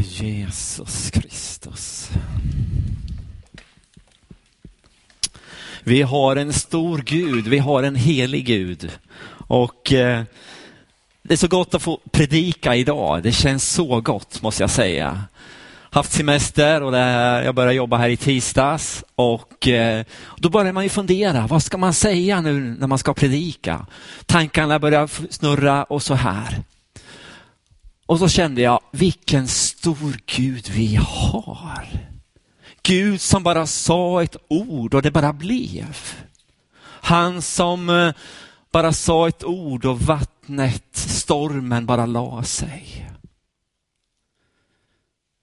Åh, Jesus Kristus. Vi har en stor Gud, vi har en helig Gud. Och eh, det är så gott att få predika idag. Det känns så gott måste jag säga. Haft semester och här, jag började jobba här i tisdags och eh, då börjar man ju fundera, vad ska man säga nu när man ska predika? Tankarna börjar snurra och så här. Och så kände jag, vilken stor Gud vi har. Gud som bara sa ett ord och det bara blev. Han som eh, bara sa ett ord och vattnet, stormen bara la sig.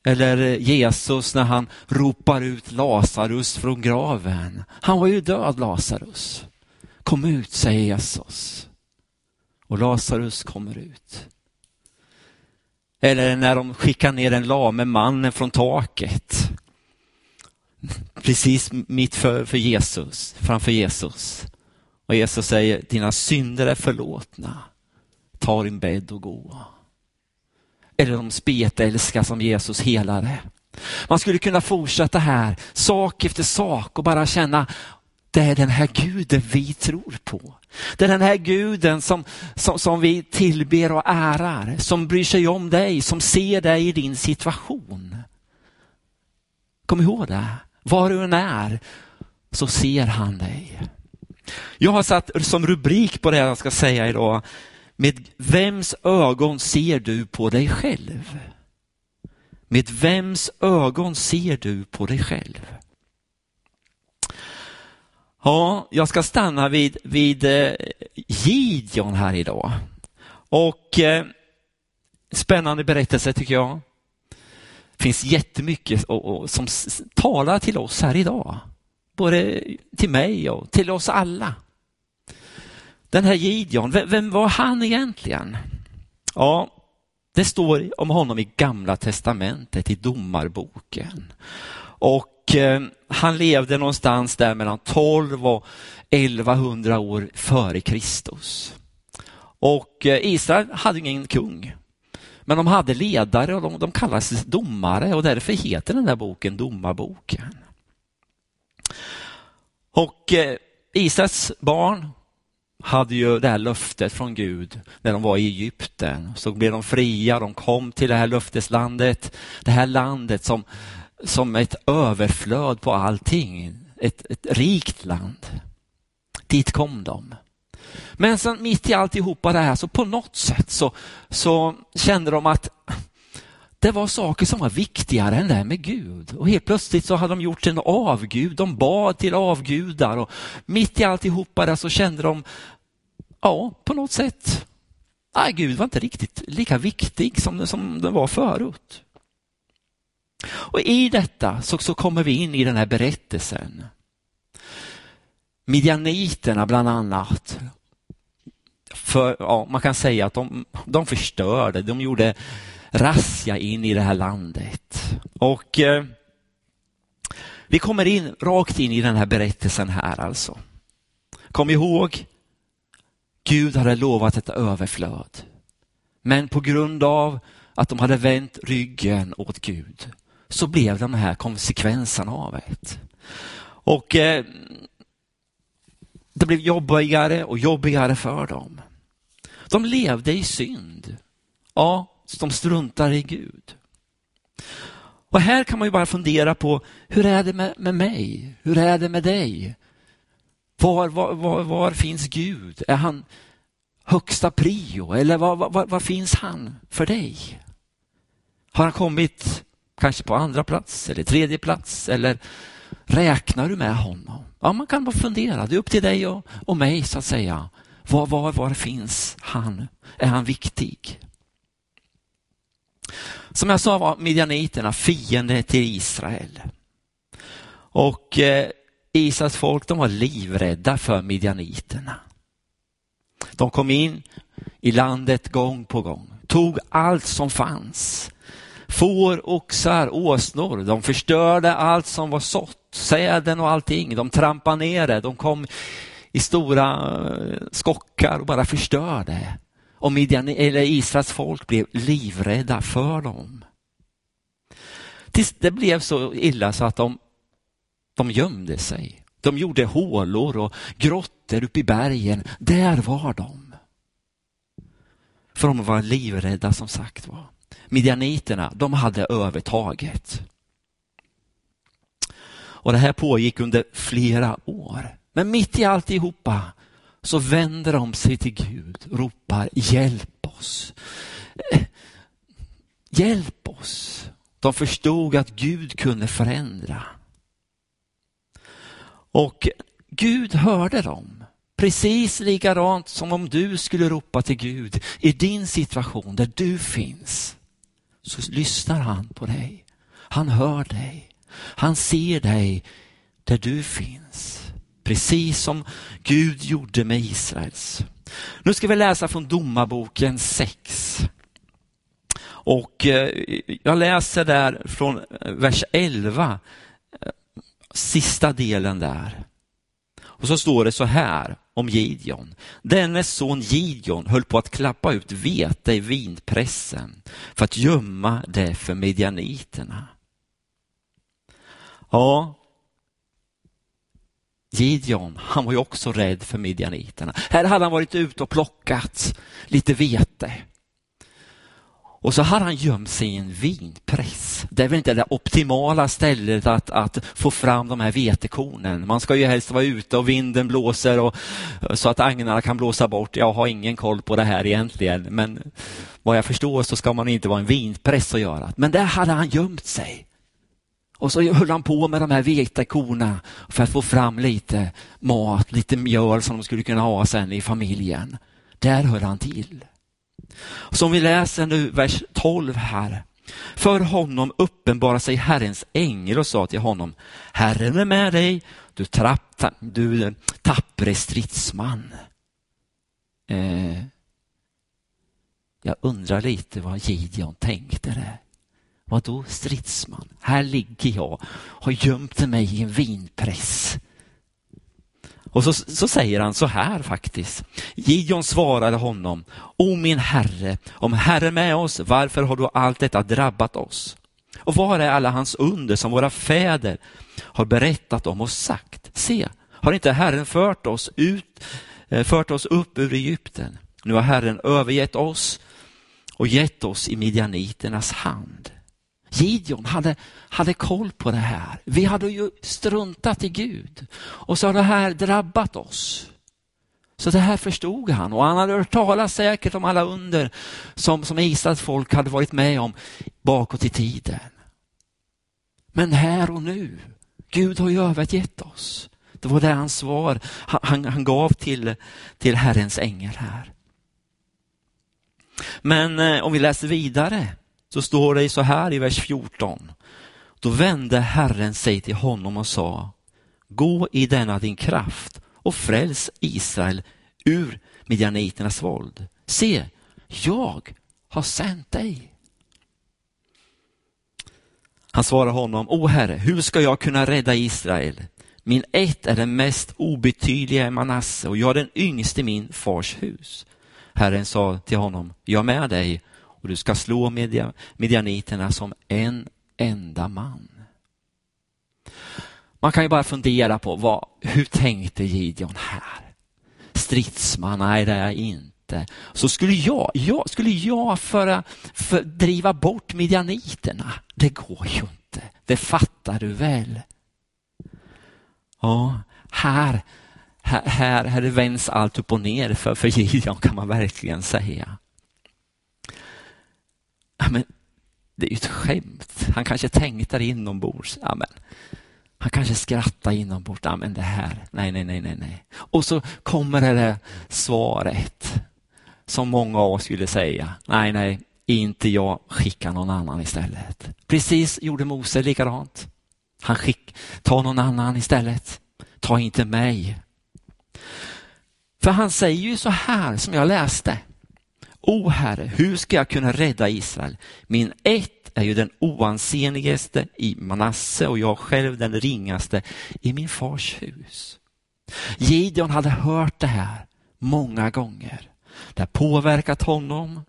Eller eh, Jesus när han ropar ut Lazarus från graven. Han var ju död Lazarus. Kom ut, säger Jesus. Och Lazarus kommer ut. Eller när de skickar ner den lame mannen från taket. Precis mitt för, för Jesus, framför Jesus. Och Jesus säger, dina synder är förlåtna. Ta din bädd och gå. Eller de spetälska som Jesus helade. Man skulle kunna fortsätta här, sak efter sak och bara känna, det är den här guden vi tror på. Det är den här guden som, som, som vi tillber och ärar, som bryr sig om dig, som ser dig i din situation. Kom ihåg det, var du än är så ser han dig. Jag har satt som rubrik på det jag ska säga idag, med vems ögon ser du på dig själv? Med vems ögon ser du på dig själv? Ja, jag ska stanna vid, vid eh, Gideon här idag. Och eh, spännande berättelse tycker jag. Det finns jättemycket och, och, som talar till oss här idag. Både till mig och till oss alla. Den här Gideon, vem, vem var han egentligen? Ja, det står om honom i Gamla testamentet, i Domarboken. Och eh, han levde någonstans där mellan 12 och 1100 år före Kristus. Och eh, Israel hade ingen kung. Men de hade ledare och de, de kallades domare och därför heter den där boken Domarboken. Och eh, Israels barn hade ju det här löftet från Gud när de var i Egypten. Så blev de fria, de kom till det här löfteslandet, det här landet som, som ett överflöd på allting, ett, ett rikt land. Dit kom de. Men sen mitt i alltihopa det här så på något sätt så, så kände de att det var saker som var viktigare än det här med Gud. Och helt plötsligt så hade de gjort en avgud, de bad till avgudar och mitt i alltihopa där så kände de, ja, på något sätt, nej, Gud var inte riktigt lika viktig som, som den var förut. Och i detta så, så kommer vi in i den här berättelsen. Midjaniterna bland annat. För, ja, man kan säga att de, de förstörde, de gjorde razzia in i det här landet. Och eh, vi kommer in rakt in i den här berättelsen här alltså. Kom ihåg, Gud hade lovat ett överflöd. Men på grund av att de hade vänt ryggen åt Gud så blev de här konsekvenserna av det. Och eh, det blev jobbigare och jobbigare för dem. De levde i synd. Ja, de struntar i Gud. Och här kan man ju bara fundera på, hur är det med, med mig? Hur är det med dig? Var, var, var, var, finns Gud? Är han högsta prio eller var, var, var, finns han för dig? Har han kommit kanske på andra plats eller tredje plats eller räknar du med honom? Ja, man kan bara fundera. Det är upp till dig och, och mig så att säga. Var, var, var finns han? Är han viktig? Som jag sa var midjaniterna fiende till Israel. Och eh, Israels folk de var livrädda för midjaniterna. De kom in i landet gång på gång, tog allt som fanns. Får, oxar, åsnor, de förstörde allt som var sått, säden och allting. De trampade ner det, de kom i stora eh, skockar och bara förstörde. Och Midjan, eller Israels folk blev livrädda för dem. Tills det blev så illa så att de, de gömde sig. De gjorde hålor och grottor uppe i bergen. Där var de. För de var livrädda som sagt var. Midjaniterna, de hade övertaget. Och det här pågick under flera år. Men mitt i alltihopa så vänder de sig till Gud och ropar hjälp oss. Hjälp oss. De förstod att Gud kunde förändra. Och Gud hörde dem. Precis likadant som om du skulle ropa till Gud i din situation där du finns. Så lyssnar han på dig. Han hör dig. Han ser dig där du finns. Precis som Gud gjorde med Israels. Nu ska vi läsa från Domarboken 6. Och eh, jag läser där från eh, vers 11, eh, sista delen där. Och så står det så här om Gideon. Dennes son Gideon höll på att klappa ut vete i vinpressen för att gömma det för midjaniterna. Ja, Gideon, han var ju också rädd för midjaniterna. Här hade han varit ute och plockat lite vete. Och så hade han gömt sig i en vinpress. Det är väl inte det optimala stället att, att få fram de här vetekornen. Man ska ju helst vara ute och vinden blåser och, så att agnarna kan blåsa bort. Jag har ingen koll på det här egentligen, men vad jag förstår så ska man inte vara en vinpress att göra. Men där hade han gömt sig. Och så höll han på med de här vetekorna för att få fram lite mat, lite mjöl som de skulle kunna ha sen i familjen. Där höll han till. Som vi läser nu, vers 12 här. För honom uppenbarade sig Herrens ängel och sa till honom, Herren är med dig, du, trapp, du tappre stridsman. Eh, jag undrar lite vad Gideon tänkte där. Vadå stridsman? Här ligger jag, har gömt mig i en vinpress. Och så, så säger han så här faktiskt. Gideon svarade honom, O min herre, om Herren med oss, varför har då allt detta drabbat oss? Och var är alla hans under som våra fäder har berättat om och sagt? Se, har inte Herren fört oss ut, eh, fört oss upp ur Egypten? Nu har Herren övergett oss och gett oss i midjaniternas hand. Gideon hade, hade koll på det här. Vi hade ju struntat i Gud och så har det här drabbat oss. Så det här förstod han och han hade hört talas säkert om alla under som, som Israels folk hade varit med om bakåt i tiden. Men här och nu, Gud har ju övergett oss. Det var det hans svar han, han gav till, till Herrens ängel här. Men eh, om vi läser vidare så står det så här i vers 14. Då vände Herren sig till honom och sa, gå i denna din kraft och fräls Israel ur midjaniternas våld. Se, jag har sänt dig. Han svarar honom, O Herre, hur ska jag kunna rädda Israel? Min ett är den mest obetydliga i Manasse och jag är den yngste i min fars hus. Herren sa till honom, jag är med dig och du ska slå midjaniterna som en enda man. Man kan ju bara fundera på vad, hur tänkte Gideon här? Stridsman, nej det är jag inte. Så skulle jag, jag, skulle jag föra, för driva bort midjaniterna? Det går ju inte, det fattar du väl? Ja, här, här, här, här vänds allt upp och ner för, för Gideon kan man verkligen säga men det är ju ett skämt. Han kanske tänkte det inombords. Ja, men, han kanske skrattade inombords. Ja, men det här, nej, nej, nej, nej, nej. Och så kommer det där svaret som många av oss skulle säga. Nej, nej, inte jag, skicka någon annan istället. Precis gjorde Mose likadant. Han skick, ta någon annan istället. Ta inte mig. För han säger ju så här som jag läste. O Herre, hur ska jag kunna rädda Israel? Min ett är ju den oansenligaste i Manasse och jag själv den ringaste i min fars hus. Gideon hade hört det här många gånger. Det har påverkat honom,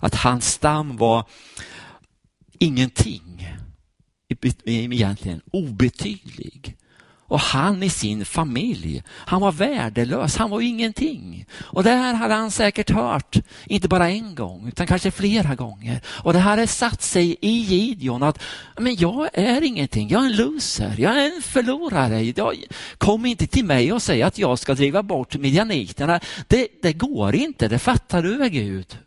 att hans stam var ingenting egentligen obetydlig. Och han i sin familj, han var värdelös, han var ingenting. Och det här hade han säkert hört, inte bara en gång, utan kanske flera gånger. Och det här hade satt sig i Gideon att, men jag är ingenting, jag är en loser, jag är en förlorare. Jag, kom inte till mig och säg att jag ska driva bort midjaniterna. Det, det går inte, det fattar du väl Gud?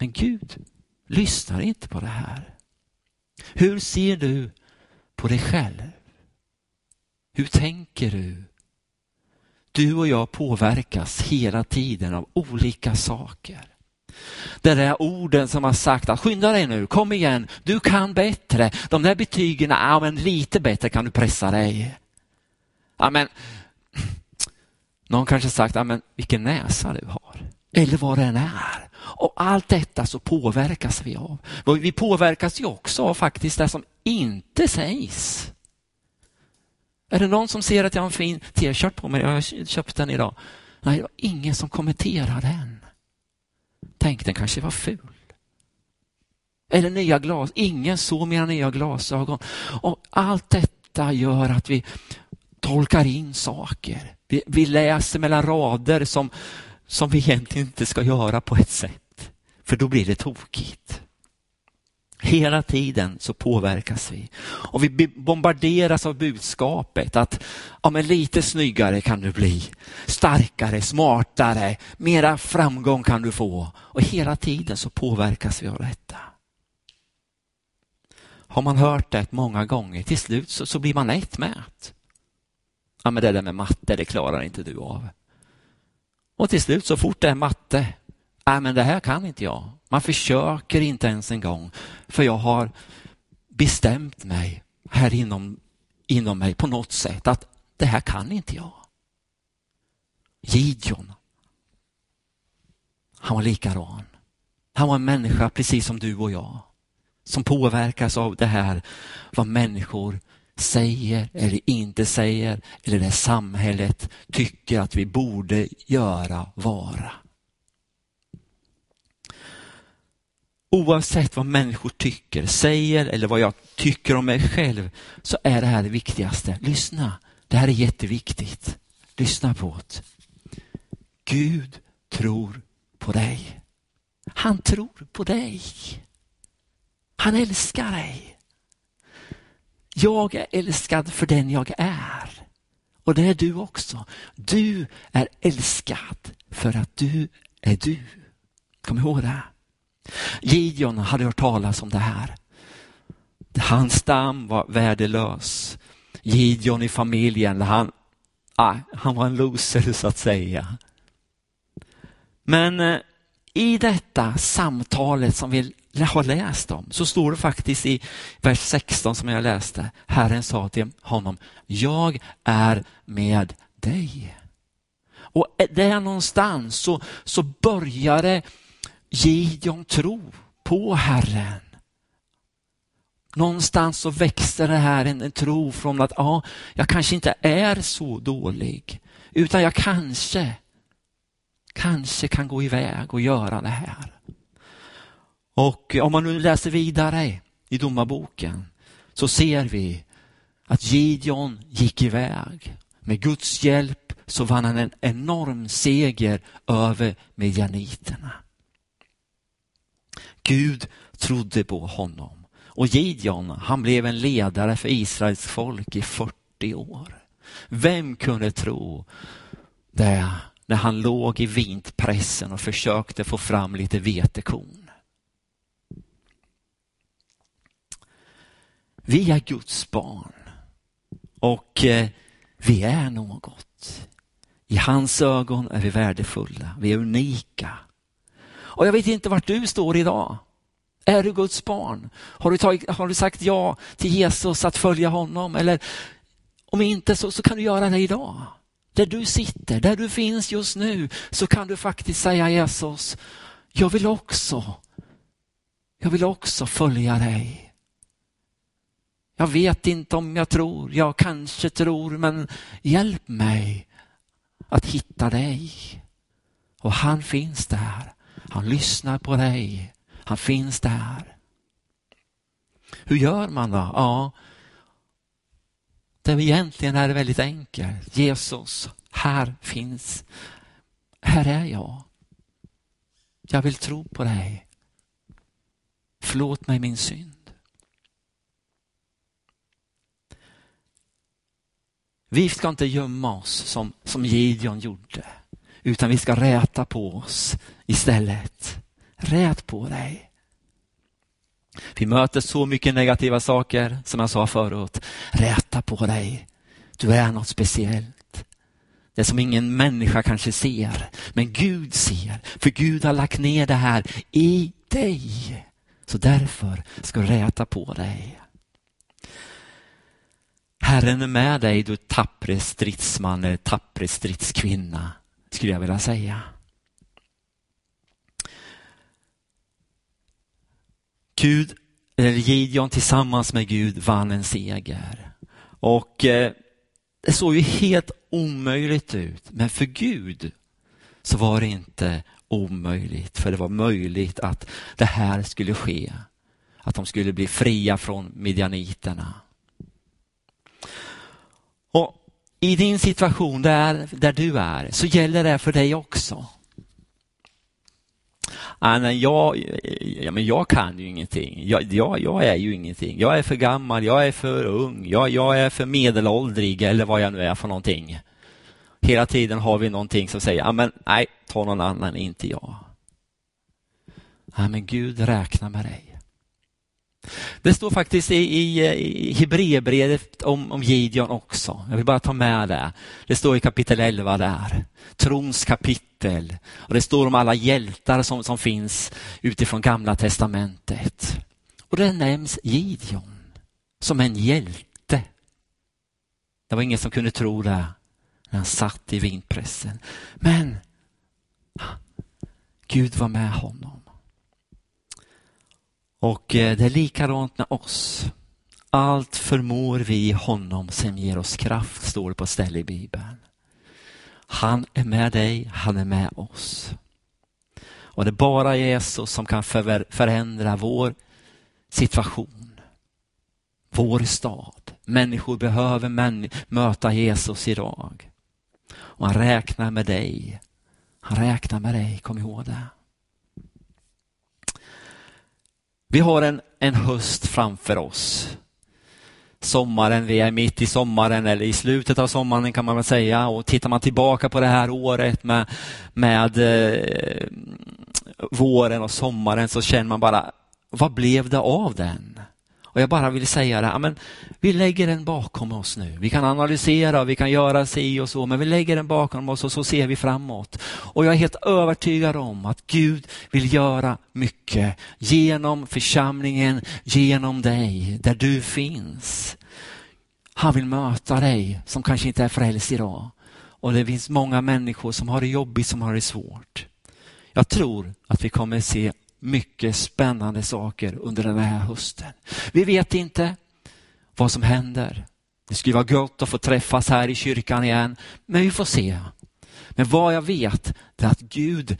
Men Gud lyssnar inte på det här. Hur ser du på dig själv? Hur tänker du? Du och jag påverkas hela tiden av olika saker. Det där orden som har sagt att skynda dig nu, kom igen, du kan bättre. De där betygen, ja men lite bättre kan du pressa dig. Ja, men, någon kanske sagt, ja men vilken näsa du har. Eller vad det än är. Och allt detta så påverkas vi av. Vi påverkas ju också av faktiskt det som inte sägs. Är det någon som ser att jag har en fin t-shirt på mig? Jag har köpt den idag. Nej, det var ingen som kommenterade den. Tänk, den kanske var ful. Eller nya glas. Ingen såg mina nya glasögon. Och allt detta gör att vi tolkar in saker. Vi, vi läser mellan rader som, som vi egentligen inte ska göra på ett sätt. För då blir det tokigt. Hela tiden så påverkas vi. Och vi bombarderas av budskapet att ja, men lite snyggare kan du bli. Starkare, smartare, mera framgång kan du få. Och hela tiden så påverkas vi av detta. Har man hört det många gånger, till slut så, så blir man lättmät. Ja, men det där med matte, det klarar inte du av. Och till slut så fort det är matte, nej men det här kan inte jag. Man försöker inte ens en gång, för jag har bestämt mig här inom, inom mig på något sätt att det här kan inte jag. Gideon, han var likadan. Han var en människa precis som du och jag, som påverkas av det här vad människor säger eller inte säger eller det samhället tycker att vi borde göra, vara. Oavsett vad människor tycker, säger eller vad jag tycker om mig själv så är det här det viktigaste. Lyssna, det här är jätteviktigt. Lyssna på det. Gud tror på dig. Han tror på dig. Han älskar dig. Jag är älskad för den jag är. Och det är du också. Du är älskad för att du är du. Kom ihåg det. Gideon hade hört talas om det här. Hans stam var värdelös. Gideon i familjen, han, ah, han var en loser så att säga. Men eh, i detta samtalet som vi har läst om så står det faktiskt i vers 16 som jag läste. Herren sa till honom, jag är med dig. Och eh, där någonstans så, så det Gideon tro på Herren. Någonstans så växte det här en, en tro från att ja, jag kanske inte är så dålig, utan jag kanske, kanske kan gå iväg och göra det här. Och om man nu läser vidare i domarboken så ser vi att Gideon gick iväg. Med Guds hjälp så vann han en enorm seger över medianiterna. Gud trodde på honom. Och Gideon, han blev en ledare för Israels folk i 40 år. Vem kunde tro det när han låg i vintpressen och försökte få fram lite vetekorn? Vi är Guds barn och eh, vi är något. I hans ögon är vi värdefulla, vi är unika. Och jag vet inte vart du står idag. Är du Guds barn? Har du, tagit, har du sagt ja till Jesus att följa honom? Eller om inte så, så kan du göra det idag. Där du sitter, där du finns just nu så kan du faktiskt säga Jesus, jag vill också, jag vill också följa dig. Jag vet inte om jag tror, jag kanske tror, men hjälp mig att hitta dig. Och han finns där. Han lyssnar på dig. Han finns där. Hur gör man då? Ja, det egentligen är det väldigt enkelt. Jesus, här finns, här är jag. Jag vill tro på dig. Förlåt mig min synd. Vi ska inte gömma oss som, som Gideon gjorde, utan vi ska räta på oss istället. Rät på dig. Vi möter så mycket negativa saker, som jag sa förut. Räta på dig. Du är något speciellt. Det som ingen människa kanske ser, men Gud ser. För Gud har lagt ner det här i dig. Så därför ska du räta på dig. Herren är med dig, du tappre stridsman eller tappre stridskvinna, skulle jag vilja säga. Gud, eller Gideon tillsammans med Gud vann en seger. Och eh, det såg ju helt omöjligt ut, men för Gud så var det inte omöjligt, för det var möjligt att det här skulle ske. Att de skulle bli fria från midjaniterna. I din situation där, där du är så gäller det för dig också. Jag, ja, men jag kan ju ingenting. Jag, jag, jag, är ju ingenting. Jag är för gammal, jag är för ung, jag, jag är för medelåldrig eller vad jag nu är för någonting. Hela tiden har vi någonting som säger, men, nej, ta någon annan, inte jag. Nej, men Gud räknar med dig. Det står faktiskt i, i, i Hebreerbrevet om, om Gideon också. Jag vill bara ta med det. Det står i kapitel 11 där. Trons kapitel. Och det står om alla hjältar som, som finns utifrån gamla testamentet. Och det nämns Gideon som en hjälte. Det var ingen som kunde tro det när han satt i vinpressen. Men Gud var med honom. Och eh, det är likadant med oss. Allt förmår vi honom som ger oss kraft, står det på ställe i Bibeln. Han är med dig, han är med oss. Och det är bara Jesus som kan förändra vår situation, vår stad. Människor behöver män möta Jesus idag. Och han räknar med dig. Han räknar med dig, kom ihåg det. Vi har en, en höst framför oss. Sommaren, vi är mitt i sommaren eller i slutet av sommaren kan man väl säga och tittar man tillbaka på det här året med, med eh, våren och sommaren så känner man bara, vad blev det av den? Och jag bara vill säga det, men vi lägger den bakom oss nu. Vi kan analysera och vi kan göra si och så, men vi lägger den bakom oss och så ser vi framåt. Och jag är helt övertygad om att Gud vill göra mycket genom församlingen, genom dig, där du finns. Han vill möta dig som kanske inte är frälst idag. Och det finns många människor som har det jobbigt, som har det svårt. Jag tror att vi kommer se mycket spännande saker under den här hösten. Vi vet inte vad som händer. Det skulle vara gott att få träffas här i kyrkan igen, men vi får se. Men vad jag vet är att Gud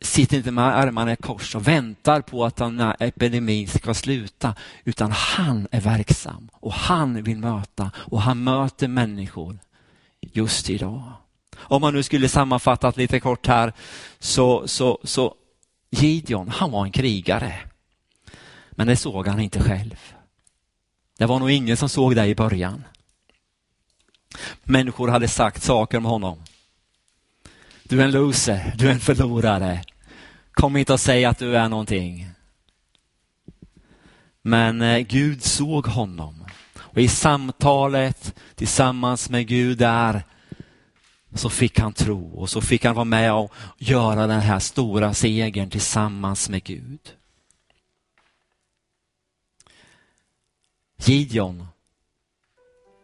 sitter inte med armarna i kors och väntar på att den här epidemin ska sluta, utan han är verksam och han vill möta och han möter människor just idag. Om man nu skulle sammanfatta lite kort här så, så, så Gideon, han var en krigare. Men det såg han inte själv. Det var nog ingen som såg det i början. Människor hade sagt saker om honom. Du är en loser, du är en förlorare. Kom inte och säg att du är någonting. Men eh, Gud såg honom. Och i samtalet tillsammans med Gud där så fick han tro och så fick han vara med och göra den här stora segern tillsammans med Gud. Gideon,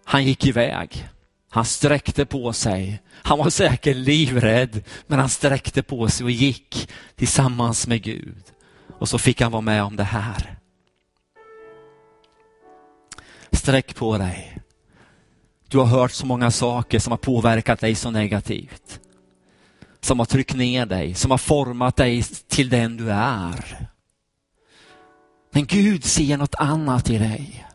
han gick iväg. Han sträckte på sig. Han var säkert livrädd, men han sträckte på sig och gick tillsammans med Gud. Och så fick han vara med om det här. Sträck på dig. Du har hört så många saker som har påverkat dig så negativt. Som har tryckt ner dig, som har format dig till den du är. Men Gud ser något annat i dig.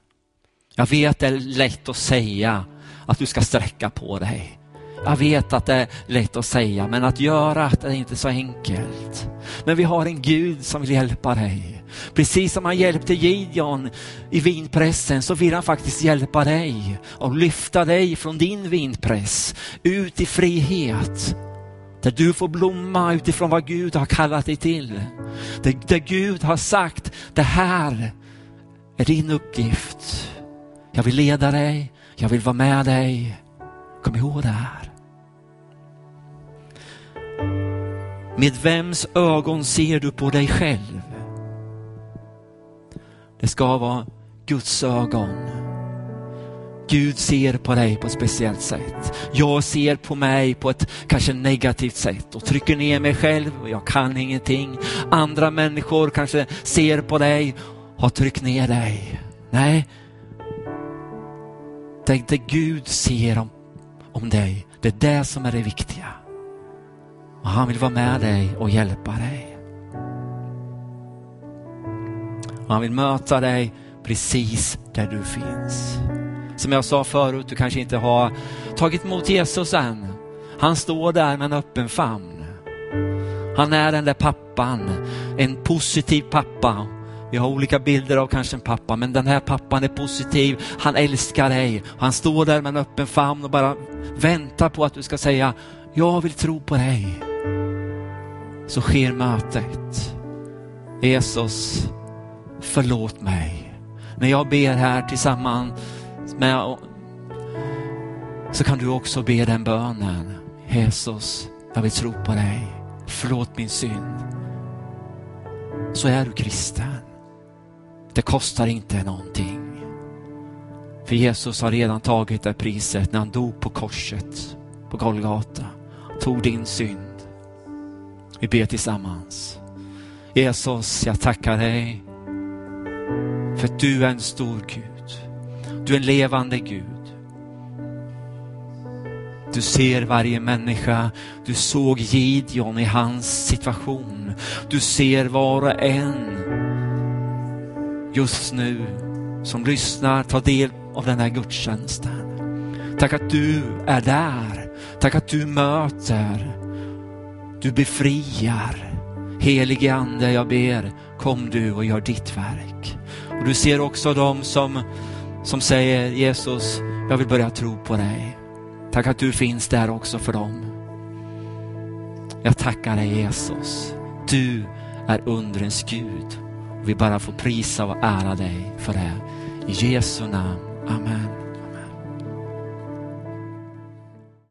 Jag vet det är lätt att säga att du ska sträcka på dig. Jag vet att det är lätt att säga, men att göra det är inte så enkelt. Men vi har en Gud som vill hjälpa dig. Precis som han hjälpte Gideon i vinpressen så vill han faktiskt hjälpa dig och lyfta dig från din vinpress ut i frihet. Där du får blomma utifrån vad Gud har kallat dig till. Där, där Gud har sagt, det här är din uppgift. Jag vill leda dig, jag vill vara med dig. Kom ihåg det här. Med vems ögon ser du på dig själv? Det ska vara Guds ögon. Gud ser på dig på ett speciellt sätt. Jag ser på mig på ett kanske negativt sätt och trycker ner mig själv och jag kan ingenting. Andra människor kanske ser på dig och har tryckt ner dig. Nej, det, dig Gud ser om, om dig, det är det som är det viktiga. Och han vill vara med dig och hjälpa dig. Och han vill möta dig precis där du finns. Som jag sa förut, du kanske inte har tagit emot Jesus än. Han står där med en öppen famn. Han är den där pappan, en positiv pappa. Vi har olika bilder av kanske en pappa, men den här pappan är positiv. Han älskar dig. Han står där med en öppen famn och bara väntar på att du ska säga, jag vill tro på dig. Så sker mötet. Jesus, förlåt mig. När jag ber här tillsammans med så kan du också be den bönen. Jesus, jag vill tro på dig. Förlåt min synd. Så är du kristen. Det kostar inte någonting. För Jesus har redan tagit det priset när han dog på korset på Golgata. Tog din synd. Vi ber tillsammans. Jesus, jag tackar dig för att du är en stor Gud. Du är en levande Gud. Du ser varje människa. Du såg Gideon i hans situation. Du ser var och en just nu som lyssnar, tar del av den här gudstjänsten. Tack att du är där. Tack att du möter. Du befriar. Helige Ande, jag ber, kom du och gör ditt verk. Och du ser också de som, som säger Jesus, jag vill börja tro på dig. Tack att du finns där också för dem. Jag tackar dig Jesus. Du är undrens Gud. Vi bara får prisa och ära dig för det. I Jesu namn. Amen.